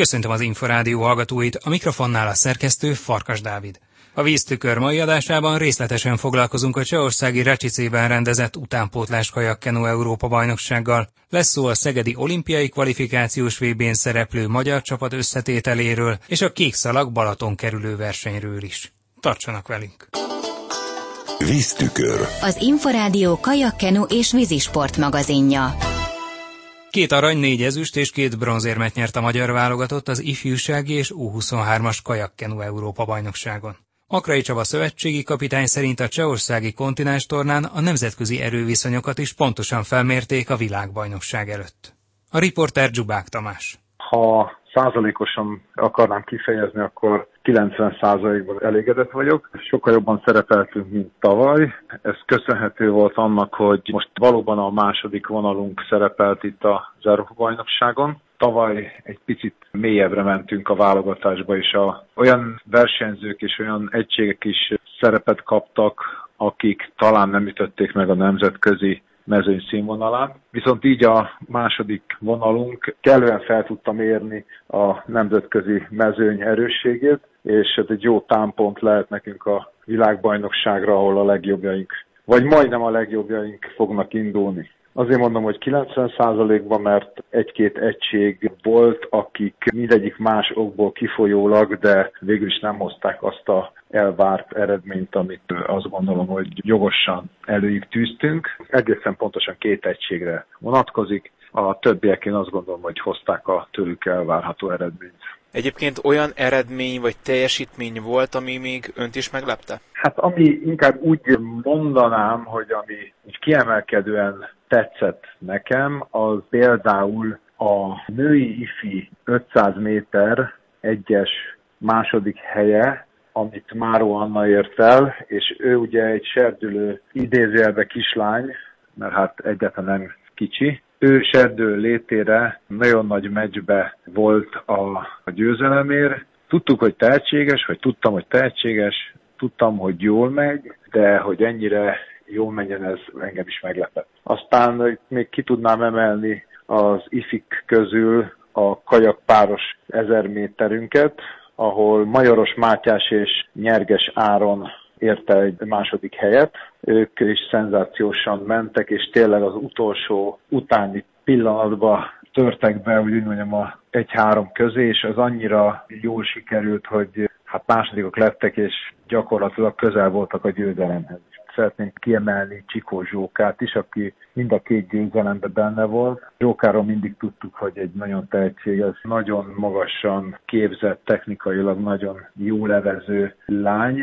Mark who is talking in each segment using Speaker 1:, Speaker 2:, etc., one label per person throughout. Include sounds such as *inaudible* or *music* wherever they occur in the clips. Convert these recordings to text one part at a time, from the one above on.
Speaker 1: Köszöntöm az Inforádió hallgatóit, a mikrofonnál a szerkesztő Farkas Dávid. A víztükör mai adásában részletesen foglalkozunk a csehországi Recsicében rendezett utánpótlás kajakkenu Európa bajnoksággal. Lesz szó a Szegedi olimpiai kvalifikációs VB-n szereplő magyar csapat összetételéről és a kékszalag Balaton kerülő versenyről is. Tartsanak velünk!
Speaker 2: Víztükör.
Speaker 3: Az Inforádió kajakkenu és vízisport magazinja.
Speaker 1: Két arany, négy ezüst és két bronzérmet nyert a magyar válogatott az ifjúsági és U23-as kajakkenu Európa bajnokságon. Akrai Csaba szövetségi kapitány szerint a csehországi kontinens tornán a nemzetközi erőviszonyokat is pontosan felmérték a világbajnokság előtt. A riporter Dzsubák Tamás.
Speaker 4: Ha százalékosan akarnám kifejezni, akkor 90 százalékban elégedett vagyok. Sokkal jobban szerepeltünk, mint tavaly. Ez köszönhető volt annak, hogy most valóban a második vonalunk szerepelt itt az Európa bajnokságon. Tavaly egy picit mélyebbre mentünk a válogatásba, és a, olyan versenyzők és olyan egységek is szerepet kaptak, akik talán nem ütötték meg a nemzetközi mezőny színvonalán. Viszont így a második vonalunk kellően fel tudta mérni a nemzetközi mezőny erősségét, és ez egy jó támpont lehet nekünk a világbajnokságra, ahol a legjobbjaink, vagy majdnem a legjobbjaink fognak indulni. Azért mondom, hogy 90%-ban, mert egy-két egység volt, akik mindegyik más okból kifolyólag, de végül is nem hozták azt a elvárt eredményt, amit azt gondolom, hogy jogosan előig tűztünk. Egészen pontosan két egységre vonatkozik. A többiek én azt gondolom, hogy hozták a tőlük elvárható eredményt.
Speaker 5: Egyébként olyan eredmény vagy teljesítmény volt, ami még önt is meglepte?
Speaker 4: Hát ami inkább úgy mondanám, hogy ami kiemelkedően tetszett nekem, az például a női ifi 500 méter egyes második helye, amit Máró Anna ért el, és ő ugye egy serdülő idézőjelbe kislány, mert hát egyáltalán nem kicsi. Ő serdő létére nagyon nagy meccsbe volt a, a győzelemért. Tudtuk, hogy tehetséges, vagy tudtam, hogy tehetséges, tudtam, hogy jól megy, de hogy ennyire jól menjen, ez engem is meglepett. Aztán még ki tudnám emelni az ifik közül a kajakpáros ezer méterünket, ahol Majoros Mátyás és Nyerges Áron érte egy második helyet. Ők is szenzációsan mentek, és tényleg az utolsó utáni pillanatban törtek be, úgy mondjam, a egy-három közé, és az annyira jól sikerült, hogy hát másodikok lettek, és gyakorlatilag közel voltak a győzelemhez. Szeretnénk kiemelni Csikó Zsókát is, aki mind a két győzelemben benne volt. Zsókáról mindig tudtuk, hogy egy nagyon tehetséges, nagyon magasan képzett, technikailag nagyon jó levező lány,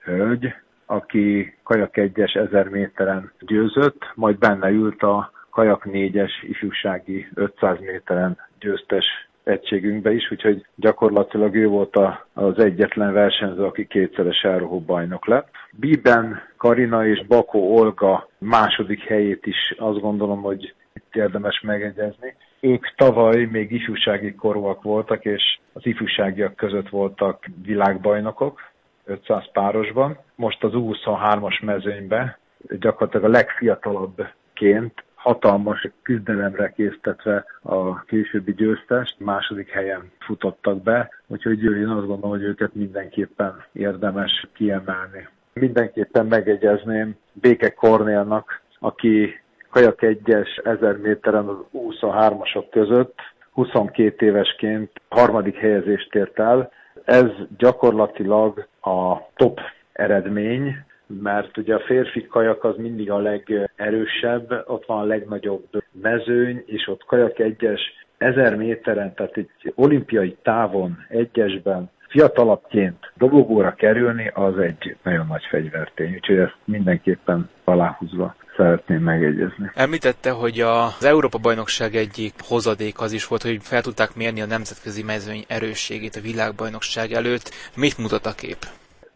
Speaker 4: hölgy, aki kajak egyes ezer méteren győzött, majd benne ült a kajak négyes ifjúsági 500 méteren győztes egységünkbe is, úgyhogy gyakorlatilag ő volt a, az egyetlen versenyző, aki kétszeres Európa bajnok lett. Biben Karina és Bakó Olga második helyét is azt gondolom, hogy itt érdemes megegyezni. Ők tavaly még ifjúsági korúak voltak, és az ifjúságiak között voltak világbajnokok, 500 párosban. Most az U23-as mezőnybe gyakorlatilag a legfiatalabbként hatalmas küzdelemre késztetve a későbbi győztest, második helyen futottak be, úgyhogy én azt gondolom, hogy őket mindenképpen érdemes kiemelni. Mindenképpen megegyezném Béke Kornélnak, aki kajak egyes 1000 méteren az 23-asok között 22 évesként harmadik helyezést ért el. Ez gyakorlatilag a top eredmény, mert ugye a férfi kajak az mindig a legerősebb, ott van a legnagyobb mezőny, és ott kajak egyes ezer méteren, tehát egy olimpiai távon, egyesben fiatalabbként dobogóra kerülni, az egy nagyon nagy fegyvertény, úgyhogy ezt mindenképpen aláhúzva szeretném megegyezni.
Speaker 5: Említette, hogy az Európa-bajnokság egyik hozadék az is volt, hogy fel tudták mérni a nemzetközi mezőny erősségét a világbajnokság előtt. Mit mutat a kép?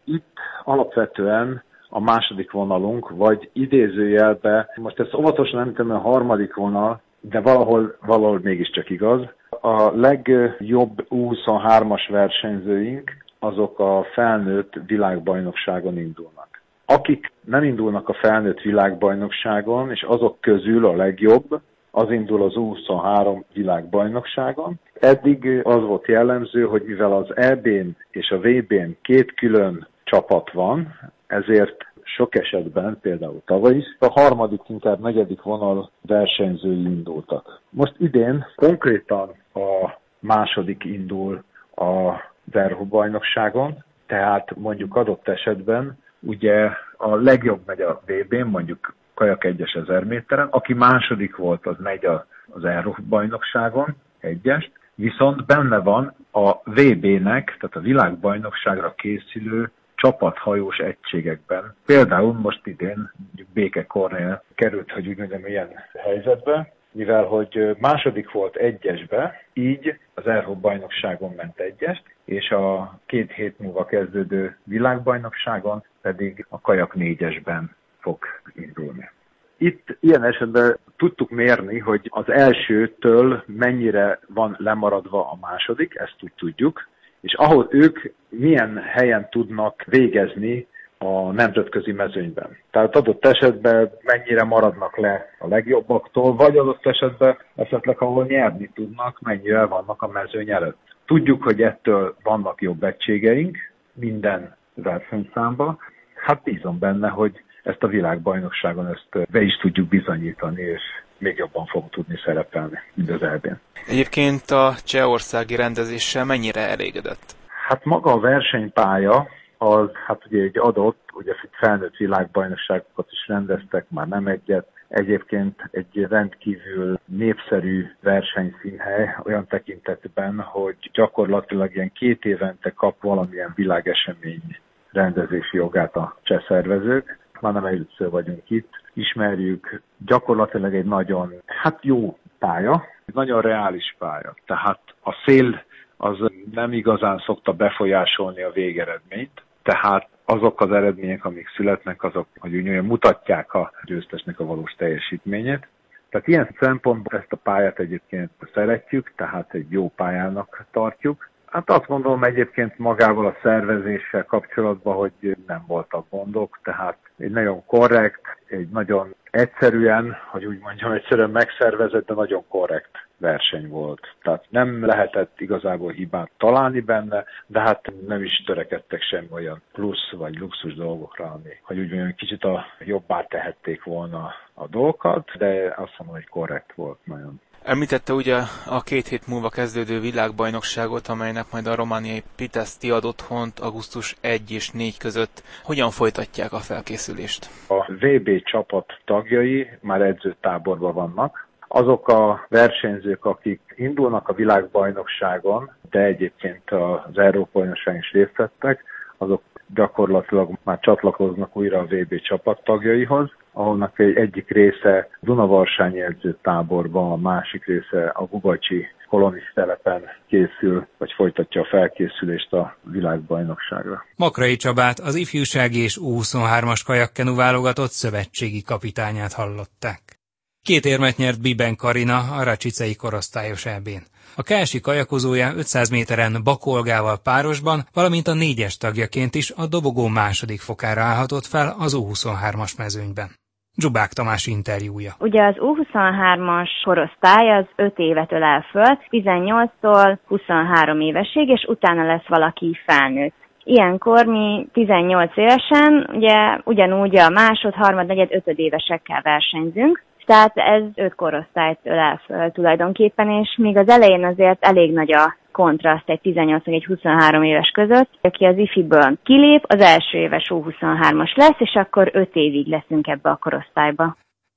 Speaker 4: Itt alapvetően a második vonalunk, vagy idézőjelbe, most ezt óvatosan említem, a harmadik vonal, de valahol, valahol mégiscsak igaz. A legjobb 23-as versenyzőink azok a felnőtt világbajnokságon indulnak. Akik nem indulnak a felnőtt világbajnokságon, és azok közül a legjobb, az indul az U23 világbajnokságon. Eddig az volt jellemző, hogy mivel az EB-n és a VB-n két külön csapat van, ezért sok esetben, például tavaly is, a harmadik, inkább negyedik vonal versenyzői indultak. Most idén konkrétan a második indul a Verho bajnokságon, tehát mondjuk adott esetben ugye a legjobb megy a VB-n, mondjuk kajak egyes ezer méteren, aki második volt, az megy az Euro bajnokságon, egyes, viszont benne van a VB-nek, tehát a világbajnokságra készülő csapathajós egységekben. Például most idén Béke Kornél került, hogy úgy mondjam, ilyen helyzetbe, mivel hogy második volt egyesbe, így az Euro bajnokságon ment egyest, és a két hét múlva kezdődő világbajnokságon pedig a kajak négyesben fog indulni. Itt ilyen esetben tudtuk mérni, hogy az elsőtől mennyire van lemaradva a második, ezt úgy tudjuk, és ahol ők milyen helyen tudnak végezni a nemzetközi mezőnyben. Tehát adott esetben mennyire maradnak le a legjobbaktól, vagy adott esetben esetleg ahol nyerni tudnak, mennyire vannak a mezőny előtt. Tudjuk, hogy ettől vannak jobb egységeink minden versenyszámban. Hát bízom benne, hogy ezt a világbajnokságon ezt be is tudjuk bizonyítani, és még jobban fog tudni szerepelni, mint az elbén.
Speaker 5: Egyébként a csehországi rendezéssel mennyire elégedett?
Speaker 4: Hát maga a versenypálya, az hát ugye egy adott, ugye felnőtt világbajnokságokat is rendeztek, már nem egyet, Egyébként egy rendkívül népszerű versenyszínhely olyan tekintetben, hogy gyakorlatilag ilyen két évente kap valamilyen világesemény rendezési jogát a cseh szervezők. Már nem először vagyunk itt, ismerjük, gyakorlatilag egy nagyon, hát jó pálya, egy nagyon reális pálya. Tehát a szél az nem igazán szokta befolyásolni a végeredményt, tehát azok az eredmények, amik születnek, azok, hogy úgy mutatják a győztesnek a valós teljesítményét. Tehát ilyen szempontból ezt a pályát egyébként szeretjük, tehát egy jó pályának tartjuk. Hát azt gondolom egyébként magával a szervezéssel kapcsolatban, hogy nem voltak gondok, tehát egy nagyon korrekt, egy nagyon egyszerűen, hogy úgy mondjam, egyszerűen megszervezett, de nagyon korrekt verseny volt. Tehát nem lehetett igazából hibát találni benne, de hát nem is törekedtek sem olyan plusz vagy luxus dolgokra, ami, hogy úgy mondjam, kicsit a jobbá tehették volna a dolgokat, de azt mondom, hogy korrekt volt nagyon.
Speaker 5: Említette ugye a két hét múlva kezdődő világbajnokságot, amelynek majd a romániai Pitesti ad otthont augusztus 1 és 4 között. Hogyan folytatják a felkészülést?
Speaker 4: A VB csapat tagjai már edzőtáborban vannak. Azok a versenyzők, akik indulnak a világbajnokságon, de egyébként az Európa bajnokság is részt vettek, azok gyakorlatilag már csatlakoznak újra a VB csapat tagjaihoz ahonnak egy egyik része Dunavarsányi edzőtáborban, a másik része a Gubacsi kolonis telepen készül, vagy folytatja a felkészülést a világbajnokságra.
Speaker 1: Makrai Csabát, az ifjúsági és U23-as kajakkenu válogatott szövetségi kapitányát hallották. Két érmet nyert Biben Karina a Racsicei korosztályos ebén. A Kási kajakozója 500 méteren Bakolgával párosban, valamint a négyes tagjaként is a dobogó második fokára állhatott fel az U23-as mezőnyben. Zsubák Tamás interjúja.
Speaker 2: Ugye az U23-as korosztály az 5 évet ölel föl, 18-tól 23 évesig, és utána lesz valaki felnőtt. Ilyenkor mi 18 évesen, ugye ugyanúgy a másod, harmad, negyed, ötöd évesekkel versenyzünk, tehát ez öt korosztályt ölel föl tulajdonképpen, és még az elején azért elég nagy a kontraszt egy 18 egy 23 éves között. Aki az IFI-ből kilép, az első éves U23-as lesz, és akkor 5 évig leszünk ebbe a korosztályba.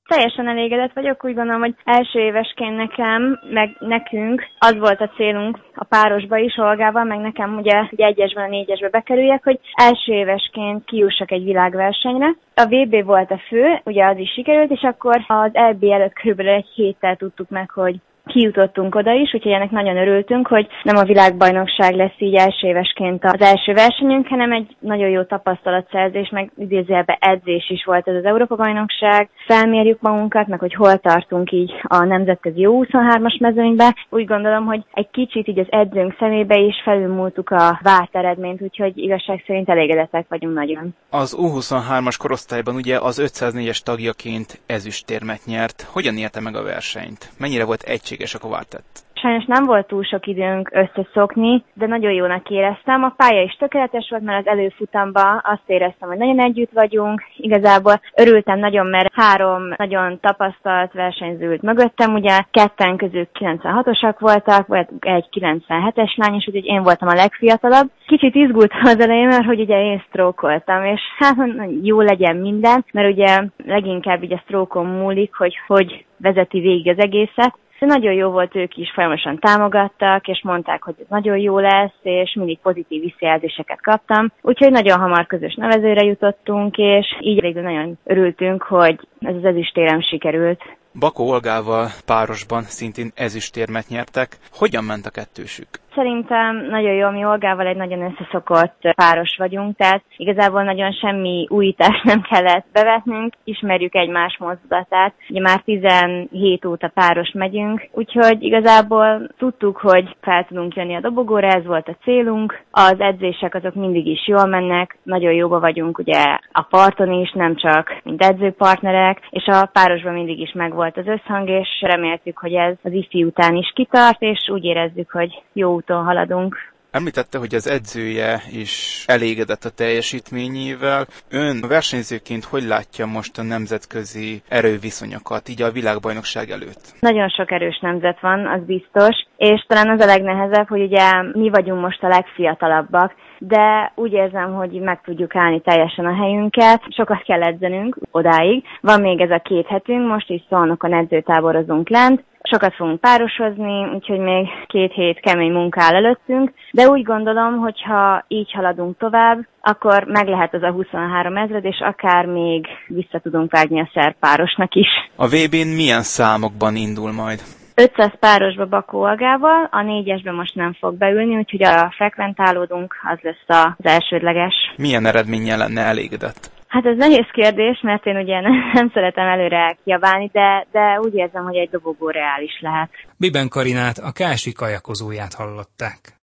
Speaker 2: Teljesen elégedett vagyok, úgy gondolom, hogy első évesként nekem, meg nekünk az volt a célunk a párosba is, Olgával, meg nekem ugye, hogy egyesben, a négyesbe bekerüljek, hogy első évesként kiussak egy világversenyre. A VB volt a fő, ugye az is sikerült, és akkor az LB előtt körülbelül egy héttel tudtuk meg, hogy kijutottunk oda is, úgyhogy ennek nagyon örültünk, hogy nem a világbajnokság lesz így első évesként az első versenyünk, hanem egy nagyon jó tapasztalatszerzés, meg idézőjelben edzés is volt ez az Európa-bajnokság. Felmérjük magunkat, meg hogy hol tartunk így a nemzetközi U23-as mezőnybe. Úgy gondolom, hogy egy kicsit így az edzőnk szemébe is felülmúltuk a várt eredményt, úgyhogy igazság szerint elégedettek vagyunk nagyon.
Speaker 5: Az U23-as korosztályban ugye az 504-es tagjaként ezüstérmet nyert. Hogyan érte meg a versenyt? Mennyire volt egységes a kvártett?
Speaker 2: Sajnos nem volt túl sok időnk összeszokni, de nagyon jónak éreztem. A pálya is tökéletes volt, mert az előfutamban azt éreztem, hogy nagyon együtt vagyunk. Igazából örültem nagyon, mert három nagyon tapasztalt versenyzőt mögöttem, ugye ketten közül 96-osak voltak, vagy egy 97-es lány, és úgyhogy én voltam a legfiatalabb. Kicsit izgultam az elején, mert hogy ugye én sztrókoltam, és *laughs* hát jó legyen minden, mert ugye leginkább így a sztrókon múlik, hogy hogy vezeti végig az egészet, de nagyon jó volt, ők is folyamatosan támogattak, és mondták, hogy ez nagyon jó lesz, és mindig pozitív visszajelzéseket kaptam. Úgyhogy nagyon hamar közös nevezőre jutottunk, és így végül nagyon örültünk, hogy ez az ezüstérem sikerült.
Speaker 5: Bakó Olgával párosban szintén ezüstérmet nyertek. Hogyan ment a kettősük?
Speaker 2: Szerintem nagyon jó, mi Olgával egy nagyon összeszokott páros vagyunk, tehát igazából nagyon semmi újítást nem kellett bevetnünk, ismerjük egymás mozdulatát. Ugye már 17 óta páros megyünk, úgyhogy igazából tudtuk, hogy fel tudunk jönni a dobogóra, ez volt a célunk. Az edzések azok mindig is jól mennek, nagyon jóba vagyunk ugye a parton is, nem csak mint edzőpartnerek, és a párosban mindig is megvolt az összhang, és reméltük, hogy ez az ifi után is kitart, és úgy érezzük, hogy jó úton haladunk.
Speaker 5: Említette, hogy az edzője is elégedett a teljesítményével. Ön versenyzőként hogy látja most a nemzetközi erőviszonyokat, így a világbajnokság előtt?
Speaker 2: Nagyon sok erős nemzet van, az biztos, és talán az a legnehezebb, hogy ugye mi vagyunk most a legfiatalabbak, de úgy érzem, hogy meg tudjuk állni teljesen a helyünket. Sokat kell edzenünk odáig. Van még ez a két hetünk, most is szolnokon edzőtáborozunk lent, sokat fogunk párosozni, úgyhogy még két hét kemény munka áll előttünk, de úgy gondolom, hogy ha így haladunk tovább, akkor meg lehet az a 23 ezred, és akár még vissza tudunk vágni a szerpárosnak is.
Speaker 5: A VB-n milyen számokban indul majd?
Speaker 2: 500 párosba Bakó Agával, a négyesbe most nem fog beülni, úgyhogy a frekventálódunk, az lesz az elsődleges.
Speaker 5: Milyen eredménnyel lenne elégedett?
Speaker 2: Hát ez nehéz kérdés, mert én ugye *laughs* nem szeretem előre kiabálni, de, de úgy érzem, hogy egy dobogó reális lehet.
Speaker 1: Biben Karinát, a Kási kajakozóját hallották.